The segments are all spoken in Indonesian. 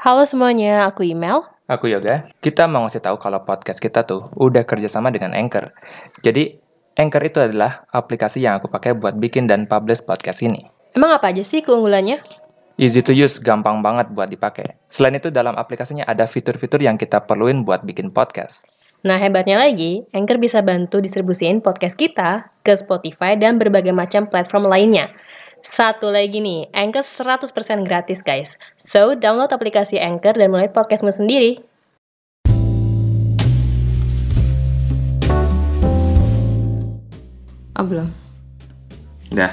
Halo semuanya, aku Email. Aku Yoga. Kita mau ngasih tahu kalau podcast kita tuh udah kerjasama dengan Anchor. Jadi, Anchor itu adalah aplikasi yang aku pakai buat bikin dan publish podcast ini. Emang apa aja sih keunggulannya? Easy to use, gampang banget buat dipakai. Selain itu, dalam aplikasinya ada fitur-fitur yang kita perluin buat bikin podcast. Nah, hebatnya lagi, Anchor bisa bantu distribusiin podcast kita ke Spotify dan berbagai macam platform lainnya. Satu lagi nih, Anchor 100% gratis guys. So, download aplikasi Anchor dan mulai podcastmu sendiri. Oh, belum. Dah.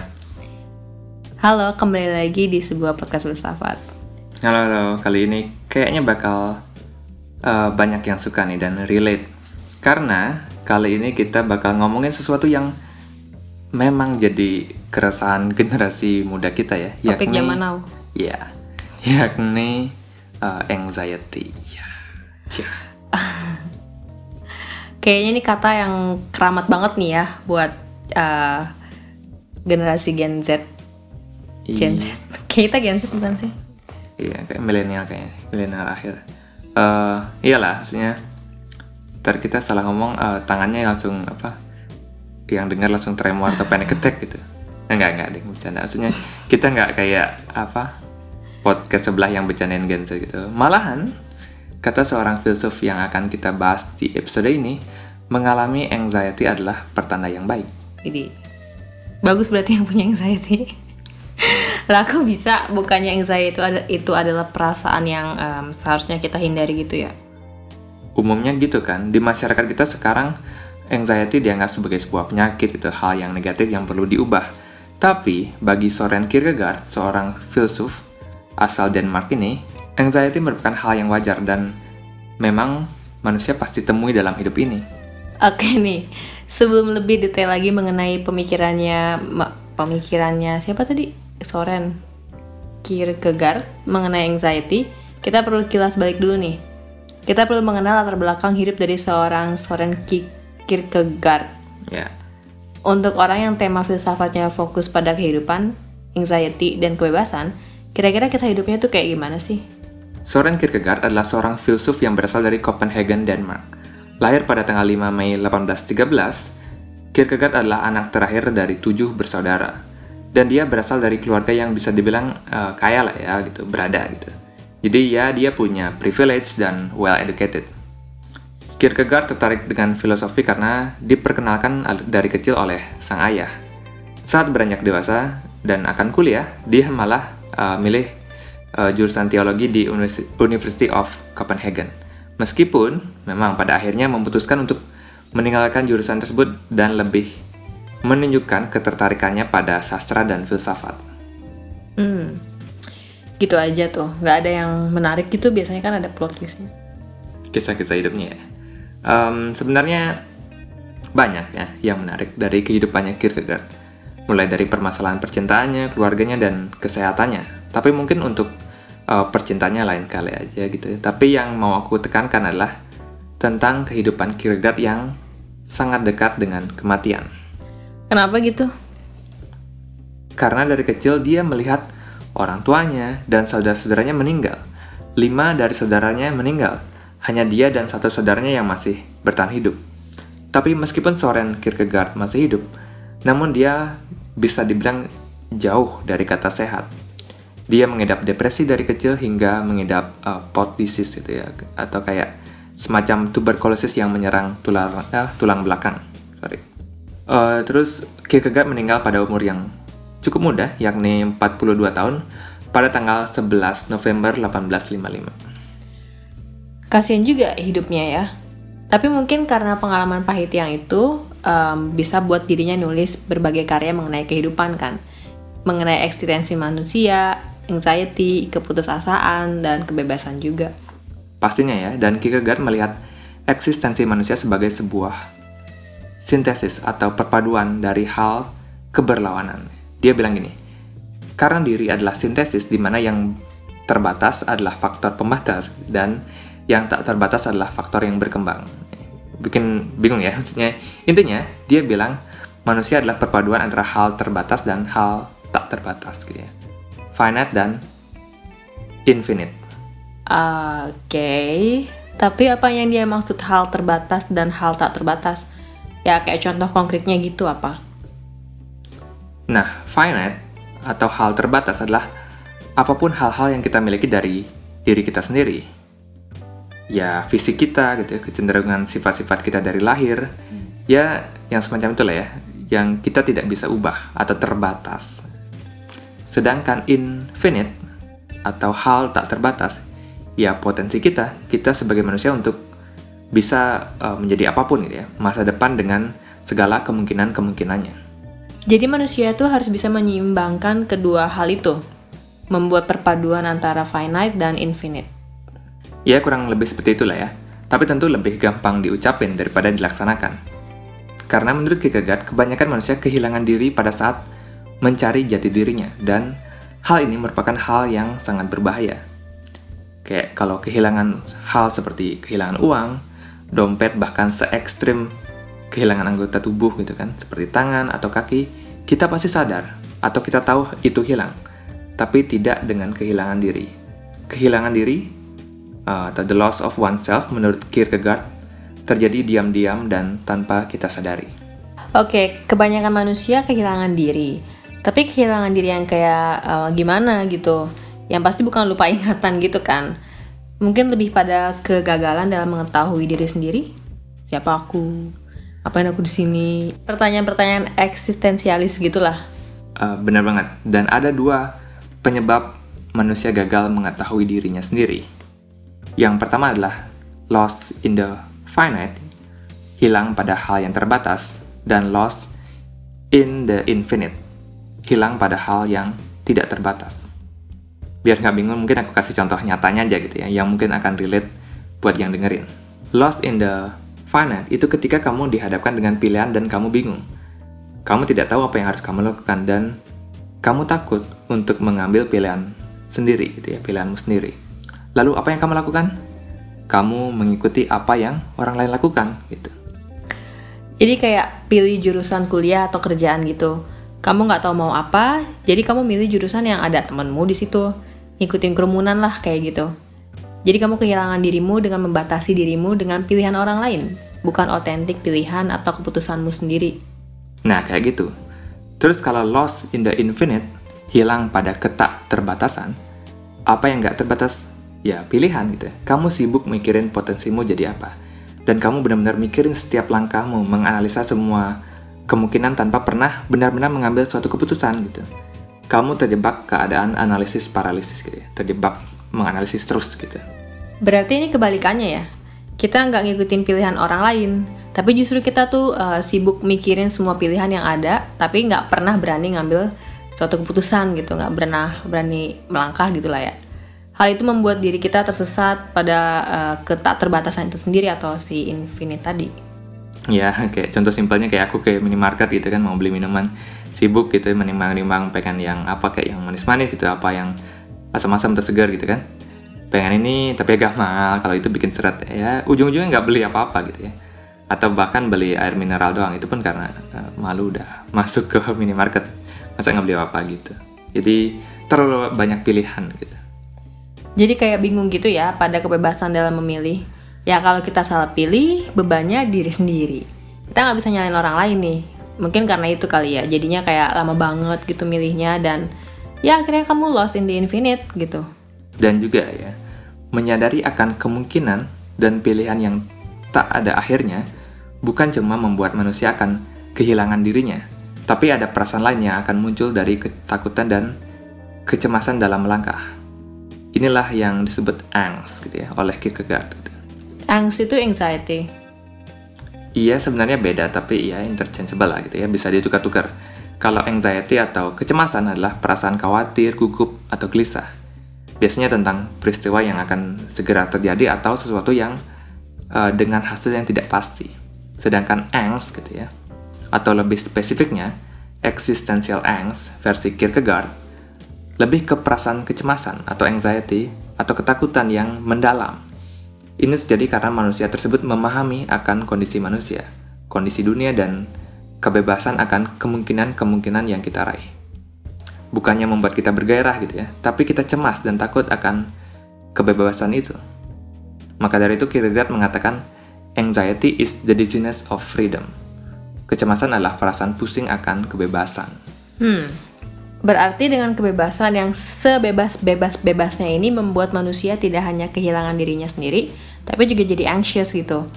Halo, kembali lagi di sebuah podcast bersafat. Halo, halo. Kali ini kayaknya bakal uh, banyak yang suka nih dan relate. Karena kali ini kita bakal ngomongin sesuatu yang memang jadi keresahan generasi muda kita ya. Topik zaman now. Ya, yakni uh, anxiety. Ya. Cih. Kayaknya ini kata yang keramat banget nih ya buat uh, generasi Gen Z. Gen Z. Kayak kita Gen Z bukan sih? Iya, kayak milenial kayaknya, milenial akhir. Uh, iyalah, maksudnya ntar kita salah ngomong uh, tangannya langsung apa yang dengar langsung tremor atau panic attack gitu. Enggak enggak deh bercanda. Maksudnya kita nggak kayak apa podcast sebelah yang bercandain Gen Z gitu. Malahan kata seorang filsuf yang akan kita bahas di episode ini mengalami anxiety adalah pertanda yang baik. Jadi bagus berarti yang punya anxiety. Lah aku bisa bukannya anxiety itu ada itu adalah perasaan yang um, seharusnya kita hindari gitu ya? Umumnya gitu kan di masyarakat kita sekarang anxiety dianggap sebagai sebuah penyakit itu hal yang negatif yang perlu diubah. Tapi bagi Soren Kierkegaard seorang filsuf asal Denmark ini anxiety merupakan hal yang wajar dan memang manusia pasti temui dalam hidup ini. Oke nih sebelum lebih detail lagi mengenai pemikirannya pemikirannya siapa tadi? Soren Kierkegaard mengenai anxiety kita perlu kilas balik dulu nih. Kita perlu mengenal latar belakang hidup dari seorang Soren Kierkegaard. Ya. Untuk orang yang tema filsafatnya fokus pada kehidupan, anxiety, dan kebebasan, kira-kira kisah hidupnya tuh kayak gimana sih? Soren Kierkegaard adalah seorang filsuf yang berasal dari Copenhagen, Denmark. Lahir pada tanggal 5 Mei 1813, Kierkegaard adalah anak terakhir dari tujuh bersaudara. Dan dia berasal dari keluarga yang bisa dibilang uh, kaya lah ya gitu, berada gitu. Jadi ya dia punya privilege dan well educated. Kierkegaard tertarik dengan filosofi karena diperkenalkan dari kecil oleh sang ayah. Saat beranjak dewasa dan akan kuliah, dia malah uh, milih uh, jurusan teologi di University of Copenhagen. Meskipun memang pada akhirnya memutuskan untuk meninggalkan jurusan tersebut dan lebih menunjukkan ketertarikannya pada sastra dan filsafat. Hmm, gitu aja tuh nggak ada yang menarik gitu biasanya kan ada plot twistnya kisah-kisah hidupnya ya um, sebenarnya banyak ya yang menarik dari kehidupannya Kierkegaard. Mulai dari permasalahan percintaannya keluarganya dan kesehatannya. Tapi mungkin untuk uh, percintaannya lain kali aja gitu. Tapi yang mau aku tekankan adalah tentang kehidupan Kierkegaard yang sangat dekat dengan kematian. Kenapa gitu? Karena dari kecil dia melihat orang tuanya dan saudara-saudaranya meninggal. Lima dari saudaranya meninggal, hanya dia dan satu saudaranya yang masih bertahan hidup. Tapi meskipun Soren Kierkegaard masih hidup, namun dia bisa dibilang jauh dari kata sehat. Dia mengidap depresi dari kecil hingga mengidap uh, pot disease gitu ya, atau kayak semacam tuberkulosis yang menyerang tulang uh, tulang belakang. Sorry. Uh, terus Kierkegaard meninggal pada umur yang cukup muda, yakni 42 tahun, pada tanggal 11 November 1855. Kasian juga hidupnya ya. Tapi mungkin karena pengalaman pahit yang itu um, bisa buat dirinya nulis berbagai karya mengenai kehidupan kan. Mengenai eksistensi manusia, anxiety, keputusasaan, dan kebebasan juga. Pastinya ya, dan Kierkegaard melihat eksistensi manusia sebagai sebuah sintesis atau perpaduan dari hal keberlawanan dia bilang gini, karena diri adalah sintesis di mana yang terbatas adalah faktor pembatas dan yang tak terbatas adalah faktor yang berkembang. Bikin bingung ya, maksudnya intinya dia bilang manusia adalah perpaduan antara hal terbatas dan hal tak terbatas gitu ya. Finite dan infinite. Oke, tapi apa yang dia maksud hal terbatas dan hal tak terbatas? Ya kayak contoh konkretnya gitu apa? Nah, finite atau hal terbatas adalah apa pun hal-hal yang kita miliki dari diri kita sendiri. Ya, fisik kita gitu ya, kecenderungan sifat-sifat kita dari lahir. Ya, yang semacam itulah ya, yang kita tidak bisa ubah atau terbatas. Sedangkan infinite atau hal tak terbatas ya potensi kita, kita sebagai manusia untuk bisa uh, menjadi apa pun gitu ya, masa depan dengan segala kemungkinan-kemungkinannya. Jadi manusia itu harus bisa menyeimbangkan kedua hal itu, membuat perpaduan antara finite dan infinite. Ya kurang lebih seperti itulah ya, tapi tentu lebih gampang diucapin daripada dilaksanakan. Karena menurut Kierkegaard, kebanyakan manusia kehilangan diri pada saat mencari jati dirinya, dan hal ini merupakan hal yang sangat berbahaya Kayak kalau kehilangan hal seperti kehilangan uang, dompet bahkan se ekstrim kehilangan anggota tubuh gitu kan, seperti tangan atau kaki, kita pasti sadar atau kita tahu itu hilang, tapi tidak dengan kehilangan diri. Kehilangan diri uh, atau the loss of oneself menurut Kierkegaard terjadi diam-diam dan tanpa kita sadari. Oke, kebanyakan manusia kehilangan diri. Tapi kehilangan diri yang kayak uh, gimana gitu? yang pasti bukan lupa ingatan gitu kan? Mungkin lebih pada kegagalan dalam mengetahui diri sendiri. Siapa aku? Apa yang aku di sini? Pertanyaan-pertanyaan eksistensialis gitulah. Uh, benar banget. Dan ada dua penyebab manusia gagal mengetahui dirinya sendiri yang pertama adalah loss in the finite hilang pada hal yang terbatas dan loss in the infinite hilang pada hal yang tidak terbatas. Biar nggak bingung mungkin aku kasih contoh nyatanya aja gitu ya yang mungkin akan relate buat yang dengerin. Lost in the finite itu ketika kamu dihadapkan dengan pilihan dan kamu bingung. Kamu tidak tahu apa yang harus kamu lakukan dan kamu takut untuk mengambil pilihan sendiri gitu ya pilihanmu sendiri lalu apa yang kamu lakukan kamu mengikuti apa yang orang lain lakukan gitu jadi kayak pilih jurusan kuliah atau kerjaan gitu kamu nggak tahu mau apa jadi kamu milih jurusan yang ada temanmu di situ ngikutin kerumunan lah kayak gitu. Jadi kamu kehilangan dirimu dengan membatasi dirimu dengan pilihan orang lain, bukan otentik pilihan atau keputusanmu sendiri. Nah, kayak gitu. Terus kalau lost in the infinite, hilang pada ketak terbatasan, apa yang nggak terbatas? Ya, pilihan gitu. Kamu sibuk mikirin potensimu jadi apa. Dan kamu benar-benar mikirin setiap langkahmu, menganalisa semua kemungkinan tanpa pernah benar-benar mengambil suatu keputusan gitu kamu terjebak keadaan analisis paralisis gitu ya, terjebak menganalisis terus gitu. Berarti ini kebalikannya ya, kita nggak ngikutin pilihan orang lain, tapi justru kita tuh uh, sibuk mikirin semua pilihan yang ada, tapi nggak pernah berani ngambil suatu keputusan gitu, nggak pernah berani melangkah gitulah ya. Hal itu membuat diri kita tersesat pada uh, ketak terbatasan itu sendiri atau si infinite tadi. Ya, kayak contoh simpelnya kayak aku ke minimarket gitu kan mau beli minuman sibuk gitu menimbang-nimbang pengen yang apa kayak yang manis-manis gitu apa yang asam-asam atau segar gitu kan. Pengen ini tapi agak mahal kalau itu bikin seret ya ujung-ujungnya nggak beli apa-apa gitu ya. Atau bahkan beli air mineral doang itu pun karena uh, malu udah masuk ke minimarket masa nggak beli apa-apa gitu. Jadi terlalu banyak pilihan gitu jadi kayak bingung gitu ya pada kebebasan dalam memilih. Ya kalau kita salah pilih bebannya diri sendiri. Kita nggak bisa nyalain orang lain nih. Mungkin karena itu kali ya. Jadinya kayak lama banget gitu milihnya dan ya akhirnya kamu lost in the infinite gitu. Dan juga ya menyadari akan kemungkinan dan pilihan yang tak ada akhirnya bukan cuma membuat manusia akan kehilangan dirinya tapi ada perasaan lain yang akan muncul dari ketakutan dan kecemasan dalam melangkah inilah yang disebut angst gitu ya oleh Kierkegaard gitu. angst itu anxiety Iya sebenarnya beda tapi ya interchangeable lah gitu ya bisa ditukar-tukar. Kalau anxiety atau kecemasan adalah perasaan khawatir, gugup, atau gelisah. Biasanya tentang peristiwa yang akan segera terjadi atau sesuatu yang uh, dengan hasil yang tidak pasti. Sedangkan angst gitu ya, atau lebih spesifiknya existential angst versi Kierkegaard lebih ke perasaan kecemasan atau anxiety atau ketakutan yang mendalam ini terjadi karena manusia tersebut memahami akan kondisi manusia, kondisi dunia, dan kebebasan akan kemungkinan-kemungkinan yang kita raih. Bukannya membuat kita bergairah gitu ya, tapi kita cemas dan takut akan kebebasan itu. Maka dari itu Kierkegaard mengatakan, anxiety is the dizziness of freedom. Kecemasan adalah perasaan pusing akan kebebasan. Hmm. Berarti dengan kebebasan yang sebebas-bebas-bebasnya ini membuat manusia tidak hanya kehilangan dirinya sendiri, tapi juga jadi anxious gitu.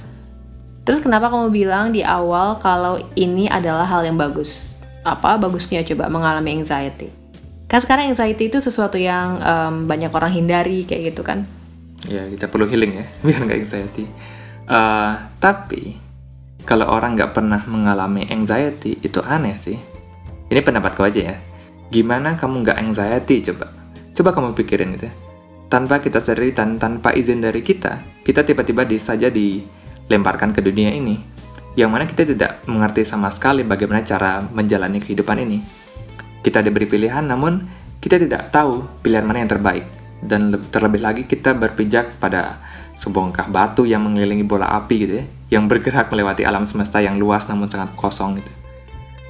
Terus kenapa kamu bilang di awal kalau ini adalah hal yang bagus? Apa bagusnya coba mengalami anxiety? Kan sekarang anxiety itu sesuatu yang um, banyak orang hindari kayak gitu kan? Ya kita perlu healing ya, biar nggak anxiety. Uh, tapi kalau orang nggak pernah mengalami anxiety itu aneh sih. Ini pendapatku aja ya Gimana kamu nggak anxiety coba? Coba kamu pikirin itu. Tanpa kita sadari dan tanpa izin dari kita, kita tiba-tiba saja dilemparkan ke dunia ini. Yang mana kita tidak mengerti sama sekali bagaimana cara menjalani kehidupan ini. Kita diberi pilihan, namun kita tidak tahu pilihan mana yang terbaik. Dan terlebih lagi kita berpijak pada sebongkah batu yang mengelilingi bola api gitu ya, yang bergerak melewati alam semesta yang luas namun sangat kosong gitu.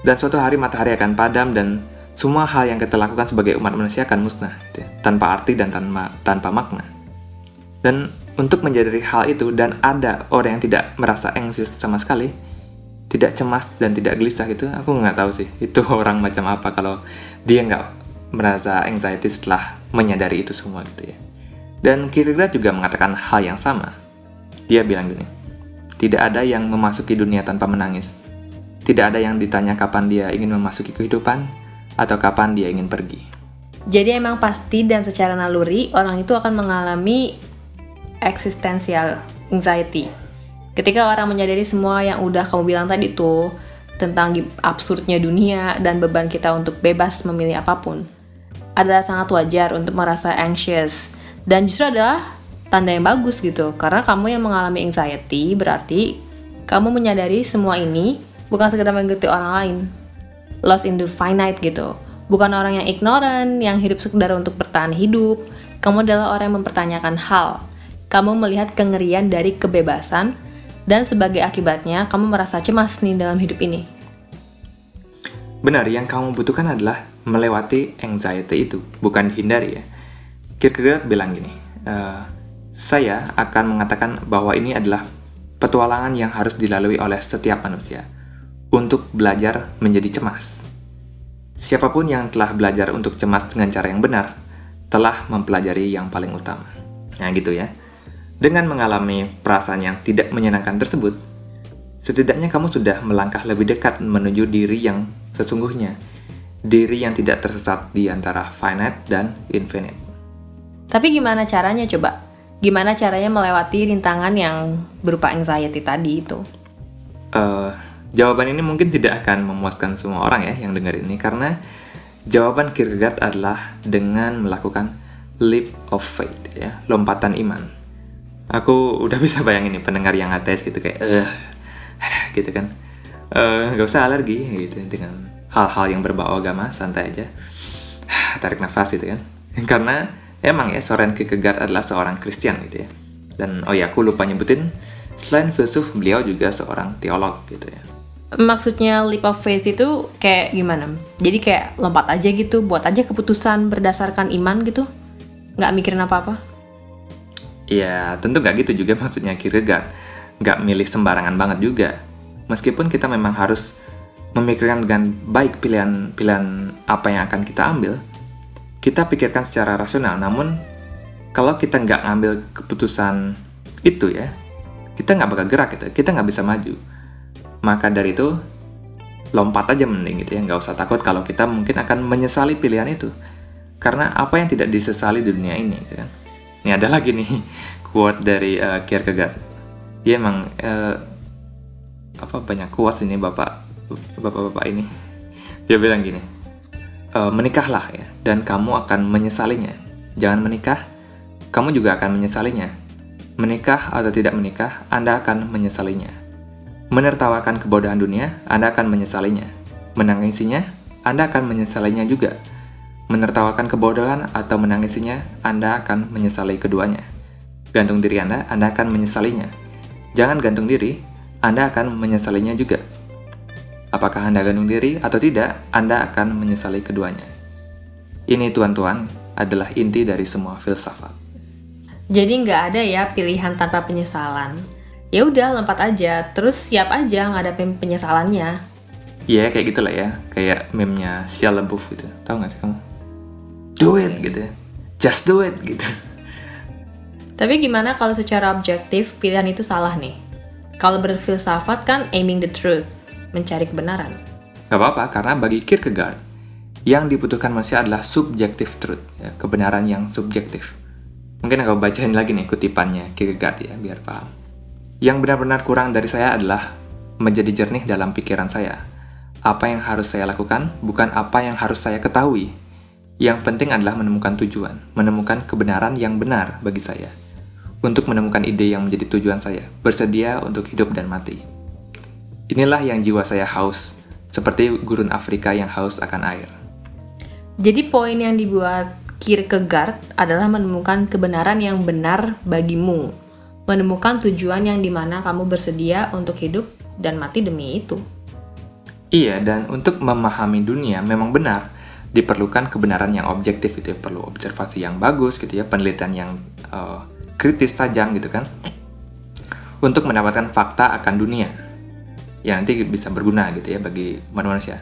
Dan suatu hari matahari akan padam dan semua hal yang kita lakukan sebagai umat manusia akan musnah, gitu ya, tanpa arti dan tanpa, tanpa makna. Dan untuk menjadi hal itu dan ada orang yang tidak merasa anxious sama sekali, tidak cemas dan tidak gelisah gitu, aku nggak tahu sih itu orang macam apa kalau dia nggak merasa anxiety setelah menyadari itu semua gitu ya. Dan Kierkegaard juga mengatakan hal yang sama. Dia bilang gini, tidak ada yang memasuki dunia tanpa menangis. Tidak ada yang ditanya kapan dia ingin memasuki kehidupan, atau kapan dia ingin pergi. Jadi emang pasti dan secara naluri orang itu akan mengalami existential anxiety. Ketika orang menyadari semua yang udah kamu bilang tadi tuh tentang absurdnya dunia dan beban kita untuk bebas memilih apa pun, adalah sangat wajar untuk merasa anxious dan justru adalah tanda yang bagus gitu karena kamu yang mengalami anxiety berarti kamu menyadari semua ini bukan sekedar mengikuti orang lain lost in the finite gitu. Bukan orang yang ignorant, yang hidup sekedar untuk bertahan hidup. Kamu adalah orang yang mempertanyakan hal. Kamu melihat kengerian dari kebebasan, dan sebagai akibatnya kamu merasa cemas nih dalam hidup ini. Benar, yang kamu butuhkan adalah melewati anxiety itu, bukan hindari ya. Kierkegaard bilang gini, e, saya akan mengatakan bahwa ini adalah petualangan yang harus dilalui oleh setiap manusia untuk belajar menjadi cemas. Siapa pun yang telah belajar untuk cemas dengan cara yang benar, telah mempelajari yang paling utama. Nah gitu ya. Dengan mengalami perasaan yang tidak menyenangkan tersebut, setidaknya kamu sudah melangkah lebih dekat menuju diri yang sesungguhnya, diri yang tidak tersesat di antara finite dan infinite. Tapi gimana caranya coba? Gimana caranya melewati rintangan yang berupa anxiety tadi itu? Uh, Jawaban ini mungkin tidak akan memuaskan semua orang ya yang dengar ini karena jawaban Kierkegaard adalah dengan melakukan leap of faith ya, lompatan iman. Aku udah bisa bayangin nih pendengar yang ateis gitu kayak eh gitu kan. Eh gak usah alergi gitu dengan hal-hal yang berbau agama, santai aja. Tarik nafas gitu kan. Karena emang ya Soren Kierkegaard adalah seorang Kristen gitu ya. Dan oh ya aku lupa nyebutin selain filsuf beliau juga seorang teolog gitu ya maksudnya leap of faith itu kayak gimana? Jadi kayak lompat aja gitu, buat aja keputusan berdasarkan iman gitu? Nggak mikirin apa-apa? Ya, tentu nggak gitu juga maksudnya Kierkegaard. Nggak milih sembarangan banget juga. Meskipun kita memang harus memikirkan dengan baik pilihan-pilihan apa yang akan kita ambil, kita pikirkan secara rasional. Namun, kalau kita nggak ngambil keputusan itu ya, kita nggak bakal gerak gitu, kita nggak bisa maju maka dari itu, lompat aja mending gitu ya, nggak usah takut kalau kita mungkin akan menyesali pilihan itu. Karena apa yang tidak disesali di dunia ini, gitu kan? Ini ada lagi nih quote dari uh, Kierkegaard. Dia emang uh, apa banyak kuas ini bapak bapak-bapak ini. Dia bilang gini, e, menikahlah ya, dan kamu akan menyesalinya. Jangan menikah, kamu juga akan menyesalinya. Menikah atau tidak menikah, Anda akan menyesalinya. Menertawakan kebodohan dunia, Anda akan menyesalinya. Menangisinya, Anda akan menyesalinya juga. Menertawakan kebodohan atau menangisinya, Anda akan menyesali keduanya. Gantung diri Anda, Anda akan menyesalinya. Jangan gantung diri, Anda akan menyesalinya juga. Apakah Anda gantung diri atau tidak, Anda akan menyesali keduanya. Ini tuan-tuan adalah inti dari semua filsafat. Jadi nggak ada ya pilihan tanpa penyesalan. Ya udah lompat aja, terus siap aja ngadapin penyesalannya. Iya kayak gitulah ya, kayak meme-nya Shia LaBeouf gitu. Tahu nggak sih kamu? Do it gitu. ya. Just do it gitu. Tapi gimana kalau secara objektif pilihan itu salah nih? Kalau berfilsafat kan aiming the truth, mencari kebenaran. Gak apa-apa, karena bagi Kierkegaard, yang dibutuhkan manusia adalah subjective truth, ya, kebenaran yang subjektif. Mungkin aku bacain lagi nih kutipannya Kierkegaard ya, biar paham. Yang benar-benar kurang dari saya adalah menjadi jernih dalam pikiran saya. Apa yang harus saya lakukan, bukan apa yang harus saya ketahui. Yang penting adalah menemukan tujuan, menemukan kebenaran yang benar bagi saya untuk menemukan ide yang menjadi tujuan saya, bersedia untuk hidup dan mati. Inilah yang jiwa saya haus, seperti gurun Afrika yang haus akan air. Jadi poin yang dibuat Kierkegaard adalah menemukan kebenaran yang benar bagimu, menemukan tujuan yang di mana kamu bersedia untuk hidup dan mati demi itu. Iya, dan untuk memahami dunia memang benar, diperlukan kebenaran yang objektif itu ya, perlu observasi yang bagus gitu ya, penelitian yang uh, kritis tajam gitu kan untuk mendapatkan fakta akan dunia yang nanti bisa berguna gitu ya bagi manusia.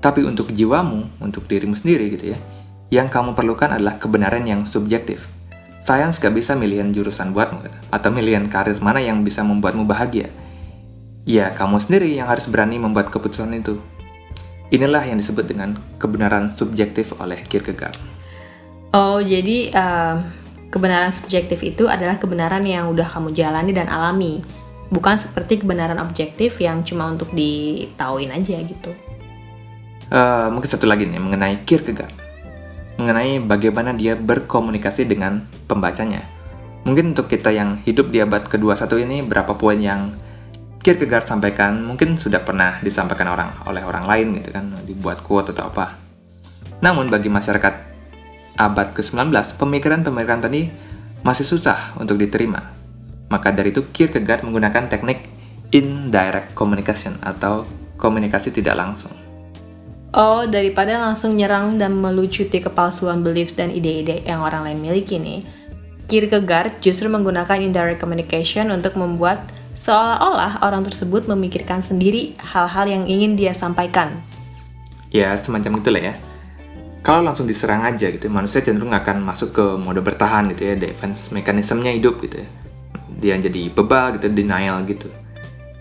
Tapi untuk jiwamu, untuk dirimu sendiri gitu ya, yang kamu perlukan adalah kebenaran yang subjektif. Sains gak bisa milihin jurusan buatmu gitu, atau milihin karir mana yang bisa membuatmu bahagia. Ya, kamu sendiri yang harus berani membuat keputusan itu. Inilah yang disebut dengan kebenaran subjektif oleh Kierkegaard. Oh, jadi uh, Kebenaran subjektif itu adalah kebenaran yang udah kamu jalani dan alami, bukan seperti kebenaran objektif yang cuma untuk ditauin aja gitu. Uh, mungkin satu lagi nih mengenai Kierkegaard, mengenai bagaimana dia berkomunikasi dengan pembacanya. Mungkin untuk kita yang hidup di abad ke-21 ini berapa poin yang Kierkegaard sampaikan mungkin sudah pernah disampaikan orang oleh orang lain gitu kan, dibuat quote atau apa. Namun bagi masyarakat abad ke-19, pemikiran-pemikiran tadi masih susah untuk diterima. Maka dari itu Kierkegaard menggunakan teknik indirect communication atau komunikasi tidak langsung. Oh, daripada langsung nyerang dan melucuti kepalsuan beliefs dan ide-ide yang orang lain miliki nih, Kierkegaard justru menggunakan indirect communication untuk membuat seolah-olah orang tersebut memikirkan sendiri hal-hal yang ingin dia sampaikan. Ya, semacam itulah ya. Kalau langsung diserang aja gitu manusia cenderung akan masuk ke mode bertahan gitu ya defense mekanismenya hidup gitu ya. Dia jadi bebal gitu denial gitu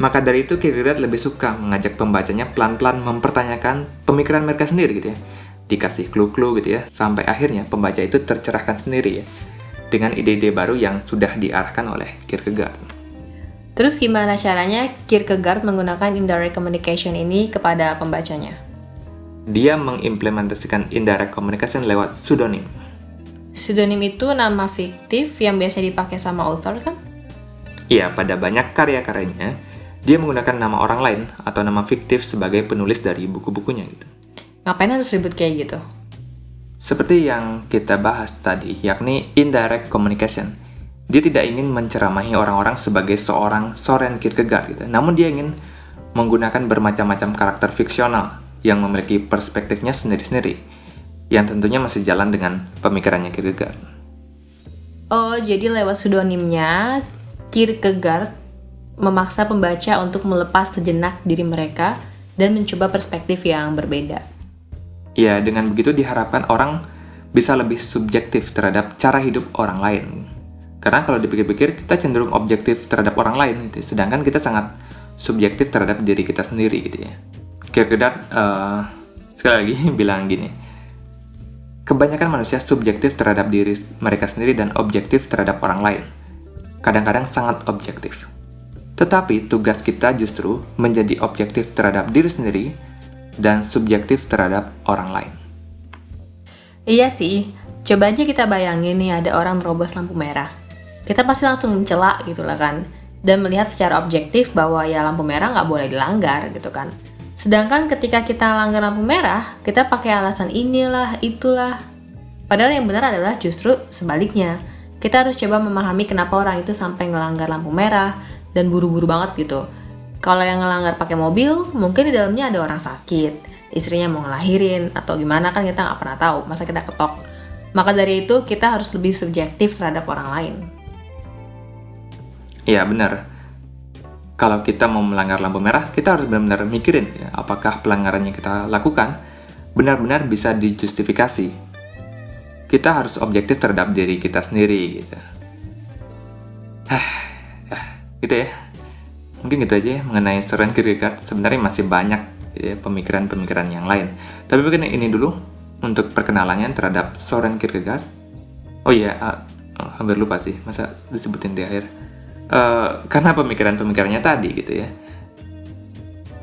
maka dari itu Kierkegaard lebih suka mengajak pembacanya pelan-pelan mempertanyakan pemikiran mereka sendiri gitu ya dikasih clue-clue gitu ya sampai akhirnya pembaca itu tercerahkan sendiri ya dengan ide-ide baru yang sudah diarahkan oleh Kierkegaard. Terus gimana caranya Kierkegaard menggunakan indirect communication ini kepada pembacanya? dia mengimplementasikan indirect communication lewat pseudonym. Pseudonym itu nama fiktif yang biasa dipakai sama author kan? Iya, pada banyak karya-karyanya, dia menggunakan nama orang lain atau nama fiktif sebagai penulis dari buku-bukunya gitu. Ngapain harus ribut kayak gitu? Seperti yang kita bahas tadi, yakni indirect communication. Dia tidak ingin menceramahi orang-orang sebagai seorang Soren Kierkegaard gitu. Namun dia ingin menggunakan bermacam-macam karakter fiksional yang memiliki perspektifnya sendiri-sendiri, yang tentunya masih jalan dengan pemikirannya Kierkegaard. Oh, jadi lewat pseudonimnya, Kierkegaard memaksa pembaca untuk melepas sejenak diri mereka dan mencoba perspektif yang berbeda. Ya, dengan begitu diharapkan orang bisa lebih subjektif terhadap cara hidup orang lain. Karena kalau dipikir-pikir, kita cenderung objektif terhadap orang lain, gitu. sedangkan kita sangat subjektif terhadap diri kita sendiri, gitu ya. Kierkegaard uh, sekali lagi bilang gini, kebanyakan manusia subjektif terhadap diri mereka sendiri dan objektif terhadap orang lain. Kadang-kadang sangat objektif. Tetapi tugas kita justru menjadi objektif terhadap diri sendiri dan subjektif terhadap orang lain. Iya sih, coba aja kita bayangin nih ada orang merobos lampu merah. Kita pasti langsung mencela gitu lah kan. Dan melihat secara objektif bahwa ya lampu merah nggak boleh dilanggar gitu kan. Sedangkan ketika kita langgar lampu merah, kita pakai alasan inilah, itulah. Padahal yang benar adalah justru sebaliknya. Kita harus coba memahami kenapa orang itu sampai ngelanggar lampu merah dan buru-buru banget gitu. Kalau yang ngelanggar pakai mobil, mungkin di dalamnya ada orang sakit, istrinya mau ngelahirin atau gimana kan kita nggak pernah tahu. Masa kita ketok. Maka dari itu kita harus lebih subjektif terhadap orang lain. Iya benar. Kalau kita mau melanggar lampu merah, kita harus benar-benar mikirin ya, apakah pelanggaran yang kita lakukan benar-benar bisa dijustifikasi. Kita harus objektif terhadap diri kita sendiri gitu. Hah, gitu ya. Mungkin gitu aja ya mengenai Soren Kierkegaard. Sebenarnya masih banyak ya, pemikiran-pemikiran yang lain. Tapi mungkin ini dulu untuk perkenalannya terhadap Soren Kierkegaard. Oh iya, uh, oh, hampir lupa sih, masa disebutin di akhir. Uh, karena pemikiran-pemikirannya tadi gitu ya.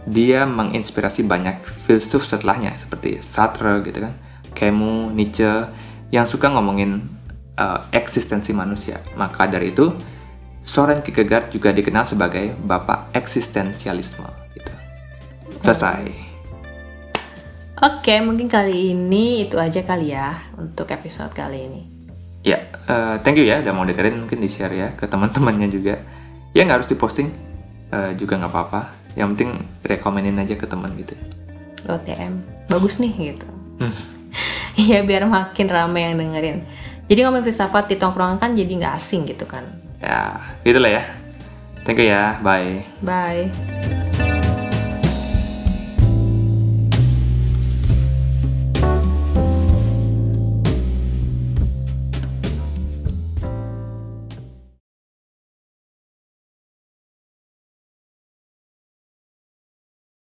Dia menginspirasi banyak filsuf setelahnya seperti Sartre gitu kan, Camus, Nietzsche yang suka ngomongin uh, eksistensi manusia. Maka dari itu Soren Kierkegaard juga dikenal sebagai bapak eksistensialisme gitu. Selesai. Oke, mungkin kali ini itu aja kali ya untuk episode kali ini. Ya, uh, thank you ya udah mau dengerin mungkin di share ya ke teman-temannya juga. Ya nggak harus diposting uh, juga nggak apa-apa. Yang penting rekomenin aja ke teman gitu. OTM, bagus nih gitu. Iya biar makin ramai yang dengerin. Jadi ngomongin filsafat di tongkrongan kan jadi nggak asing gitu kan. Ya, gitulah ya. Thank you ya, bye. Bye.